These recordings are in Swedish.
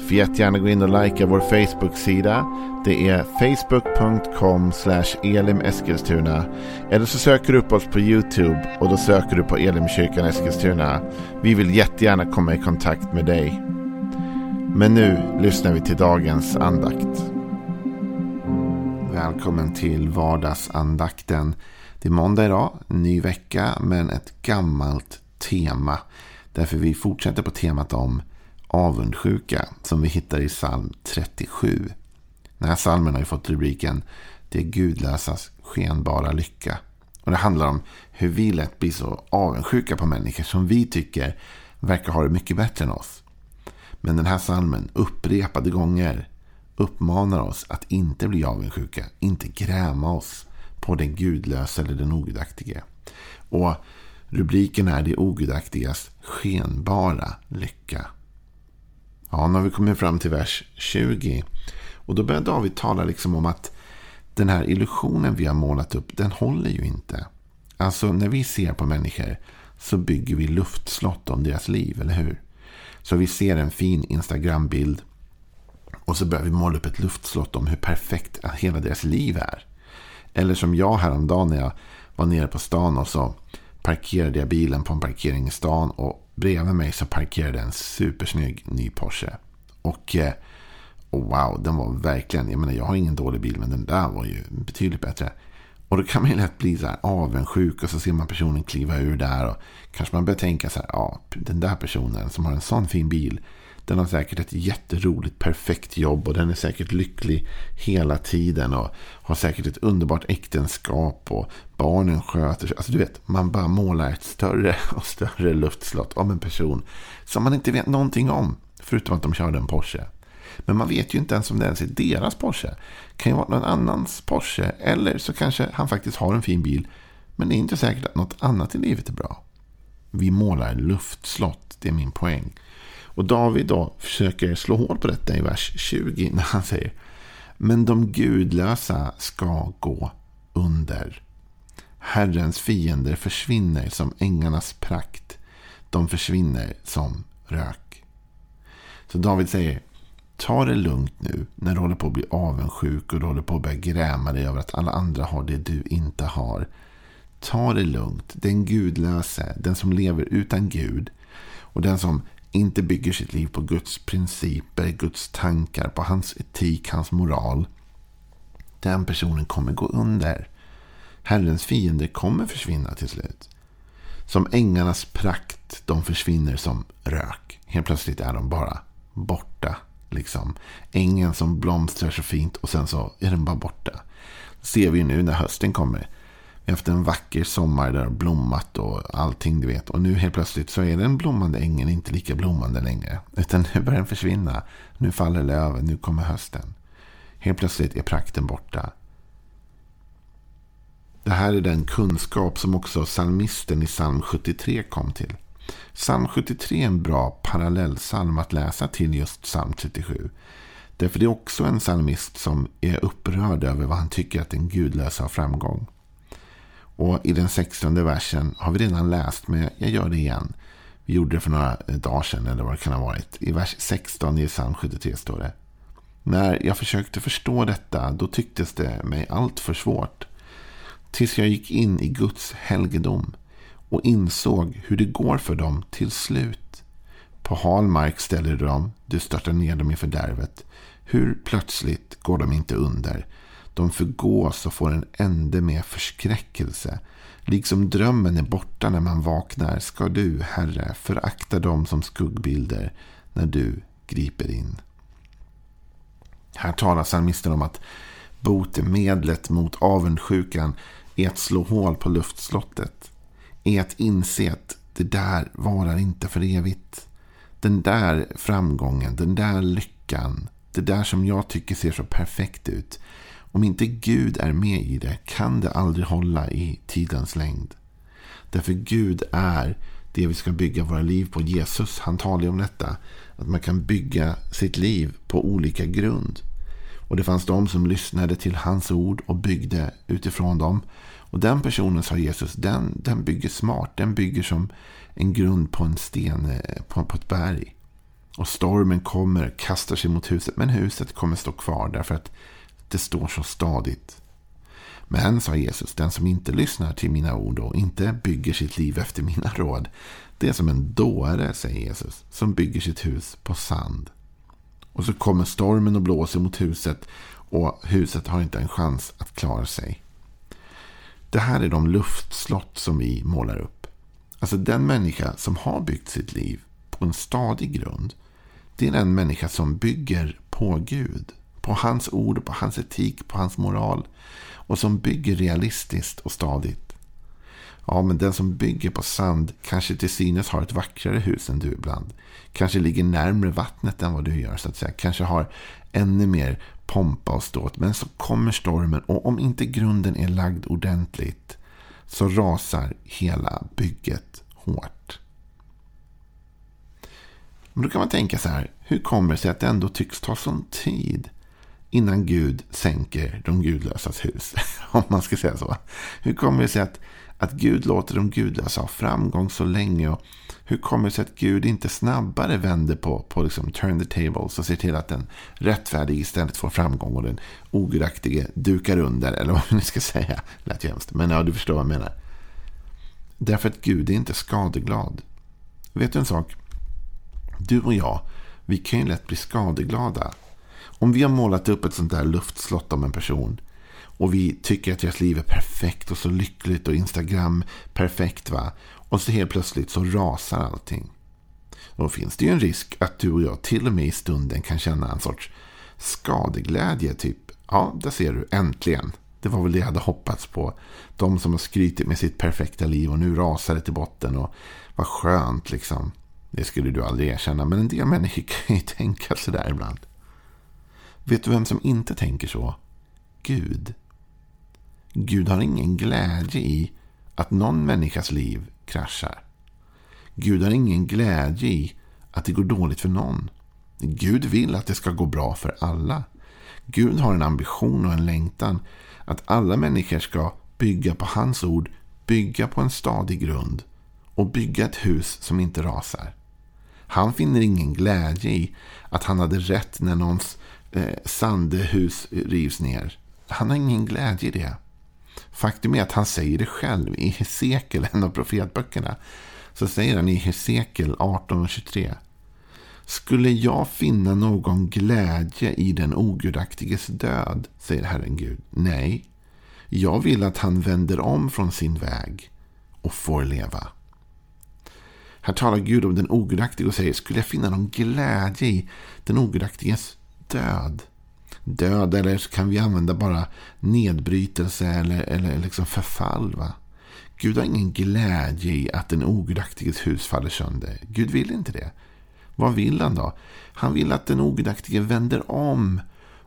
Får jättegärna gå in och likea vår Facebook-sida. Det är facebook.com elimeskilstuna. Eller så söker du upp oss på YouTube och då söker du på Elimkyrkan Eskilstuna. Vi vill jättegärna komma i kontakt med dig. Men nu lyssnar vi till dagens andakt. Välkommen till vardagsandakten. Det är måndag idag, ny vecka, men ett gammalt tema. Därför vi fortsätter på temat om avundsjuka som vi hittar i psalm 37. Den här psalmen har ju fått rubriken Det gudlösas skenbara lycka. Och det handlar om hur vi lätt blir så avundsjuka på människor som vi tycker verkar ha det mycket bättre än oss. Men den här psalmen upprepade gånger uppmanar oss att inte bli avundsjuka, inte gräma oss på den gudlösa eller den ogudaktige. Och rubriken är Det ogudaktigas skenbara lycka. Ja, nu har vi kommit fram till vers 20. Och då börjar David tala liksom om att den här illusionen vi har målat upp, den håller ju inte. Alltså när vi ser på människor så bygger vi luftslott om deras liv, eller hur? Så vi ser en fin Instagram-bild och så börjar vi måla upp ett luftslott om hur perfekt hela deras liv är. Eller som jag häromdagen när jag var nere på stan och så parkerade jag bilen på en parkering i stan och bredvid mig så parkerade en supersnygg ny Porsche. Och eh, oh wow, den var verkligen, jag menar jag har ingen dålig bil men den där var ju betydligt bättre. Och då kan man ju lätt bli så här avundsjuk och så ser man personen kliva ur där och kanske man börjar tänka så här, ja den där personen som har en sån fin bil den har säkert ett jätteroligt, perfekt jobb och den är säkert lycklig hela tiden och har säkert ett underbart äktenskap och barnen sköter sig. Alltså du vet, man bara målar ett större och större luftslott om en person som man inte vet någonting om. Förutom att de körde en Porsche. Men man vet ju inte ens om det ens är deras Porsche. Det kan ju vara någon annans Porsche. Eller så kanske han faktiskt har en fin bil. Men det är inte säkert att något annat i livet är bra. Vi målar luftslott, det är min poäng. Och David då försöker slå hål på detta i vers 20 när han säger Men de gudlösa ska gå under. Herrens fiender försvinner som ängarnas prakt. De försvinner som rök. Så David säger Ta det lugnt nu när du håller på att bli avundsjuk och du håller på att börja gräma dig över att alla andra har det du inte har. Ta det lugnt. Den gudlöse, den som lever utan Gud och den som inte bygger sitt liv på Guds principer, Guds tankar, på hans etik, hans moral. Den personen kommer gå under. Herrens fiender kommer försvinna till slut. Som ängarnas prakt, de försvinner som rök. Helt plötsligt är de bara borta. Liksom. Ängen som blomstrar så fint och sen så är den bara borta. Det ser vi nu när hösten kommer. Efter en vacker sommar där det har blommat och allting du vet. Och nu helt plötsligt så är den blommande ängen inte lika blommande längre. Utan nu börjar den försvinna. Nu faller löven, nu kommer hösten. Helt plötsligt är prakten borta. Det här är den kunskap som också psalmisten i psalm 73 kom till. Psalm 73 är en bra parallellsalm att läsa till just psalm 37. Därför det är också en psalmist som är upprörd över vad han tycker att den gudlösa har framgång. Och i den 16 versen har vi redan läst, men jag gör det igen. Vi gjorde det för några eh, dagar sedan, eller vad det kan ha varit. I vers 16 i psalm 73 står det. När jag försökte förstå detta, då tycktes det mig allt för svårt. Tills jag gick in i Guds helgedom och insåg hur det går för dem till slut. På hal mark ställer du dem, du störtar ner dem i fördärvet. Hur plötsligt går de inte under. De förgås och får en ände med förskräckelse. Liksom drömmen är borta när man vaknar ska du, Herre, förakta dem som skuggbilder när du griper in. Här talar psalmisten om att botemedlet mot avundsjukan är att slå hål på luftslottet. Är att inse att det där varar inte för evigt. Den där framgången, den där lyckan, det där som jag tycker ser så perfekt ut. Om inte Gud är med i det kan det aldrig hålla i tidens längd. Därför Gud är det vi ska bygga våra liv på. Jesus han talar om detta. Att man kan bygga sitt liv på olika grund. Och det fanns de som lyssnade till hans ord och byggde utifrån dem. Och den personen, sa Jesus, den, den bygger smart. Den bygger som en grund på en sten eh, på, på ett berg. Och stormen kommer, kastar sig mot huset. Men huset kommer stå kvar därför att det står så stadigt. Men, sa Jesus, den som inte lyssnar till mina ord och inte bygger sitt liv efter mina råd. Det är som en dåre, säger Jesus, som bygger sitt hus på sand. Och så kommer stormen och blåser mot huset och huset har inte en chans att klara sig. Det här är de luftslott som vi målar upp. Alltså den människa som har byggt sitt liv på en stadig grund. Det är den människa som bygger på Gud. På hans ord, på hans etik, på hans moral. Och som bygger realistiskt och stadigt. Ja, men den som bygger på sand kanske till synes har ett vackrare hus än du ibland. Kanske ligger närmre vattnet än vad du gör, så att säga. Kanske har ännu mer pompa och ståt. Men så kommer stormen och om inte grunden är lagd ordentligt så rasar hela bygget hårt. Men då kan man tänka så här. Hur kommer det sig att det ändå tycks ta sån tid innan Gud sänker de gudlösas hus? Om man ska säga så. Hur kommer det sig att, att Gud låter de gudlösa ha framgång så länge? Och hur kommer det sig att Gud inte snabbare vänder på, på liksom turn the tables och ser till att den rättfärdige istället får framgång och den ogudaktige dukar under? Eller vad ni nu ska säga. Lät hemskt. Men ja, du förstår vad jag menar. Därför att Gud är inte skadeglad. Vet du en sak? Du och jag, vi kan ju lätt bli skadeglada. Om vi har målat upp ett sånt där luftslott om en person och vi tycker att deras liv är perfekt och så lyckligt och Instagram perfekt va. Och så helt plötsligt så rasar allting. Då finns det ju en risk att du och jag till och med i stunden kan känna en sorts skadeglädje. Typ, ja, där ser du, äntligen. Det var väl det jag hade hoppats på. De som har skrytit med sitt perfekta liv och nu rasar det till botten. Och vad skönt liksom. Det skulle du aldrig erkänna. Men en del människor kan ju tänka sådär ibland. Vet du vem som inte tänker så? Gud. Gud har ingen glädje i att någon människas liv kraschar. Gud har ingen glädje i att det går dåligt för någon. Gud vill att det ska gå bra för alla. Gud har en ambition och en längtan att alla människor ska bygga på hans ord, bygga på en stadig grund och bygga ett hus som inte rasar. Han finner ingen glädje i att han hade rätt när någons eh, sandehus rivs ner. Han har ingen glädje i det. Faktum är att han säger det själv i Hesekiel, en av profetböckerna. Så säger han i Hesekiel 18.23. Skulle jag finna någon glädje i den ogudaktiges död, säger Herren Gud. Nej, jag vill att han vänder om från sin väg och får leva. Här talar Gud om den ogudaktige och säger, skulle jag finna någon glädje i den ogudaktiges död? Död, eller så kan vi använda bara nedbrytelse eller, eller liksom förfall. Va? Gud har ingen glädje i att den ogudaktiges hus faller sönder. Gud vill inte det. Vad vill han då? Han vill att den ogudaktige vänder om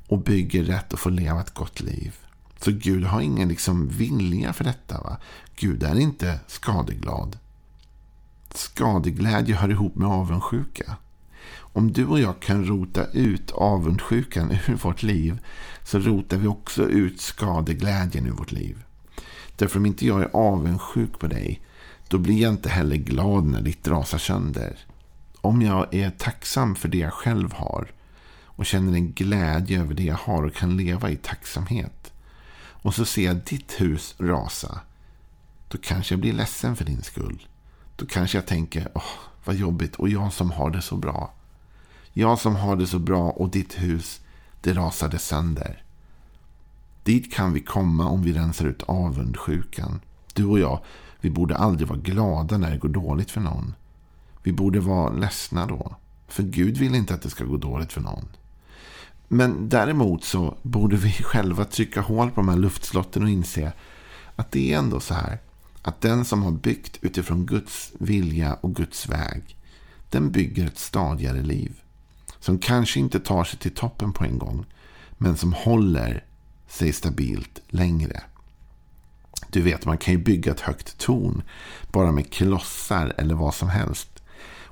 och bygger rätt och får leva ett gott liv. Så Gud har ingen liksom vilja för detta. Va? Gud är inte skadeglad. Skadeglädje hör ihop med avundsjuka. Om du och jag kan rota ut avundsjukan ur vårt liv så rotar vi också ut skadeglädjen ur vårt liv. Därför om inte jag är avundsjuk på dig då blir jag inte heller glad när ditt rasar sönder. Om jag är tacksam för det jag själv har och känner en glädje över det jag har och kan leva i tacksamhet och så ser jag ditt hus rasa då kanske jag blir ledsen för din skull. Då kanske jag tänker, åh, vad jobbigt. Och jag som har det så bra. Jag som har det så bra och ditt hus, det rasade sönder. Dit kan vi komma om vi rensar ut avundsjukan. Du och jag, vi borde aldrig vara glada när det går dåligt för någon. Vi borde vara ledsna då. För Gud vill inte att det ska gå dåligt för någon. Men däremot så borde vi själva trycka hål på de här luftslotten och inse att det är ändå så här att den som har byggt utifrån Guds vilja och Guds väg, den bygger ett stadigare liv. Som kanske inte tar sig till toppen på en gång, men som håller sig stabilt längre. Du vet, man kan ju bygga ett högt torn bara med klossar eller vad som helst.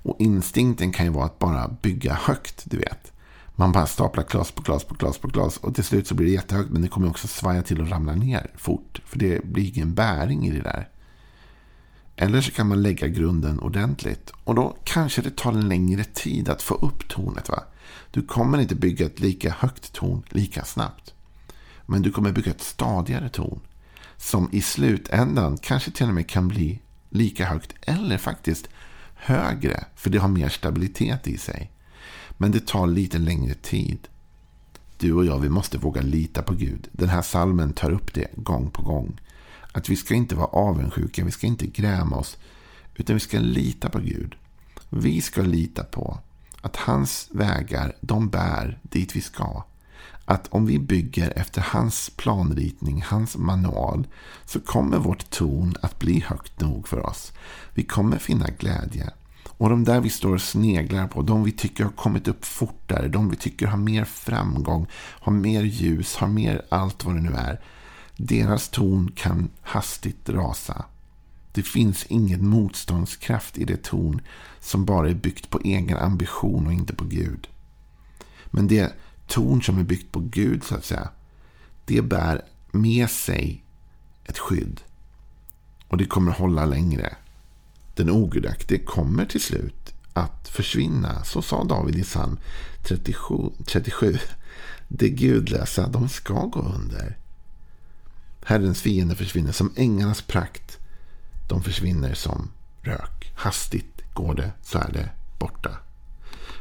Och instinkten kan ju vara att bara bygga högt, du vet. Man bara staplar kloss på kloss på kloss på kloss. Och till slut så blir det jättehögt. Men det kommer också svaja till och ramla ner fort. För det blir ingen bäring i det där. Eller så kan man lägga grunden ordentligt. Och då kanske det tar längre tid att få upp tornet. Va? Du kommer inte bygga ett lika högt torn lika snabbt. Men du kommer bygga ett stadigare torn. Som i slutändan kanske till och med kan bli lika högt. Eller faktiskt högre. För det har mer stabilitet i sig. Men det tar lite längre tid. Du och jag, vi måste våga lita på Gud. Den här salmen tar upp det gång på gång. Att vi ska inte vara avundsjuka, vi ska inte gräma oss. Utan vi ska lita på Gud. Vi ska lita på att hans vägar, de bär dit vi ska. Att om vi bygger efter hans planritning, hans manual, så kommer vårt torn att bli högt nog för oss. Vi kommer finna glädje. Och de där vi står och sneglar på, de vi tycker har kommit upp fortare, de vi tycker har mer framgång, har mer ljus, har mer allt vad det nu är. Deras torn kan hastigt rasa. Det finns ingen motståndskraft i det torn som bara är byggt på egen ambition och inte på Gud. Men det torn som är byggt på Gud, så att säga, det bär med sig ett skydd. Och det kommer hålla längre. Den ogudaktige kommer till slut att försvinna. Så sa David i psalm 37. 37. Det gudlösa, de ska gå under. Herrens fiender försvinner som ängarnas prakt. De försvinner som rök. Hastigt går det så är det borta.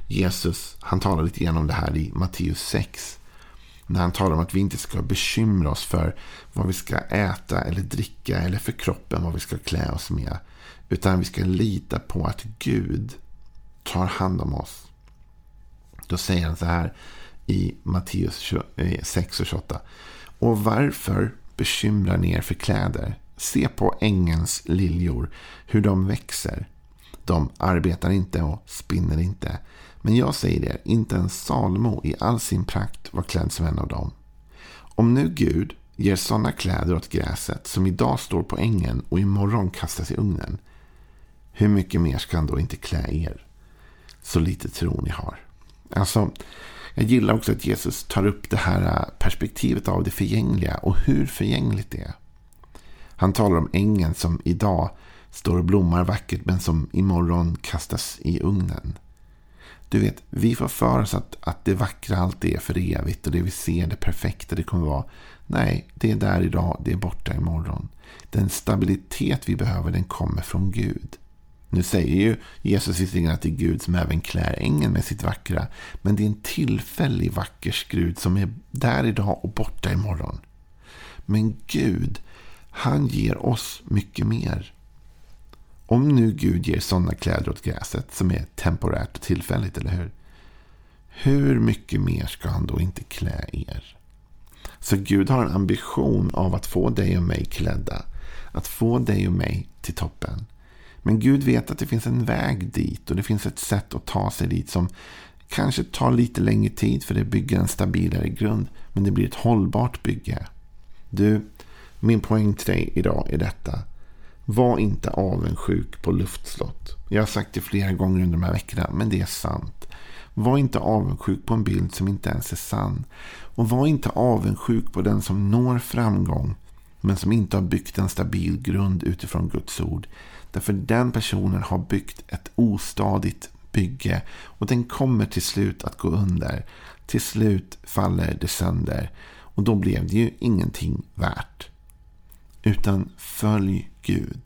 Jesus han talar lite grann om det här i Matteus 6. När han talar om att vi inte ska bekymra oss för vad vi ska äta eller dricka eller för kroppen vad vi ska klä oss med. Utan vi ska lita på att Gud tar hand om oss. Då säger han så här i Matteus 6 eh, och 28. Och varför bekymrar ni er för kläder? Se på ängens liljor, hur de växer. De arbetar inte och spinner inte. Men jag säger er, inte en Salmo i all sin prakt var klädd som en av dem. Om nu Gud ger sådana kläder åt gräset som idag står på ängen och imorgon kastas i ugnen. Hur mycket mer ska han då inte klä er? Så lite tro ni har. Alltså, jag gillar också att Jesus tar upp det här äh, perspektivet av det förgängliga och hur förgängligt det är. Han talar om ängen som idag står och blommar vackert men som imorgon kastas i ugnen. Du vet, vi får för oss att, att det vackra alltid är för evigt och det vi ser, det perfekta, det kommer vara. Nej, det är där idag, det är borta imorgon. Den stabilitet vi behöver, den kommer från Gud. Nu säger ju Jesus visserligen att det är Gud som även klär ängeln med sitt vackra. Men det är en tillfällig vacker skrud som är där idag och borta imorgon. Men Gud, han ger oss mycket mer. Om nu Gud ger sådana kläder åt gräset som är temporärt och tillfälligt, eller hur? Hur mycket mer ska han då inte klä er? Så Gud har en ambition av att få dig och mig klädda. Att få dig och mig till toppen. Men Gud vet att det finns en väg dit och det finns ett sätt att ta sig dit som kanske tar lite längre tid för det bygger en stabilare grund. Men det blir ett hållbart bygge. Du, min poäng till dig idag är detta. Var inte avundsjuk på luftslott. Jag har sagt det flera gånger under de här veckorna, men det är sant. Var inte avundsjuk på en bild som inte ens är sann. Och var inte avundsjuk på den som når framgång, men som inte har byggt en stabil grund utifrån Guds ord. Därför den personen har byggt ett ostadigt bygge och den kommer till slut att gå under. Till slut faller det sönder och då blev det ju ingenting värt. Utan följ Gud.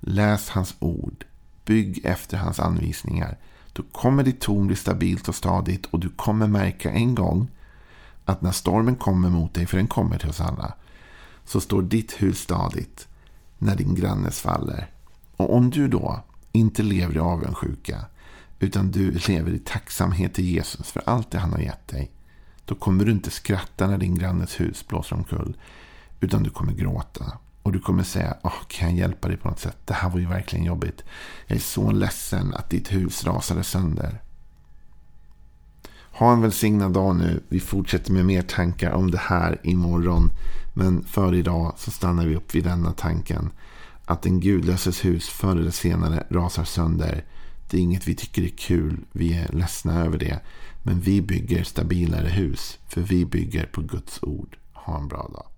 Läs hans ord. Bygg efter hans anvisningar. Då kommer ditt torn bli stabilt och stadigt och du kommer märka en gång att när stormen kommer mot dig, för den kommer till oss alla, så står ditt hus stadigt när din grannes faller. Och om du då inte lever i avundsjuka utan du lever i tacksamhet till Jesus för allt det han har gett dig. Då kommer du inte skratta när din grannes hus blåser omkull. Utan du kommer gråta. Och du kommer säga, oh, kan jag hjälpa dig på något sätt? Det här var ju verkligen jobbigt. Jag är så ledsen att ditt hus rasade sönder. Ha en välsignad dag nu. Vi fortsätter med mer tankar om det här imorgon. Men för idag så stannar vi upp vid denna tanken. Att den gudlöses hus förr eller senare rasar sönder. Det är inget vi tycker är kul. Vi är ledsna över det. Men vi bygger stabilare hus. För vi bygger på Guds ord. Ha en bra dag.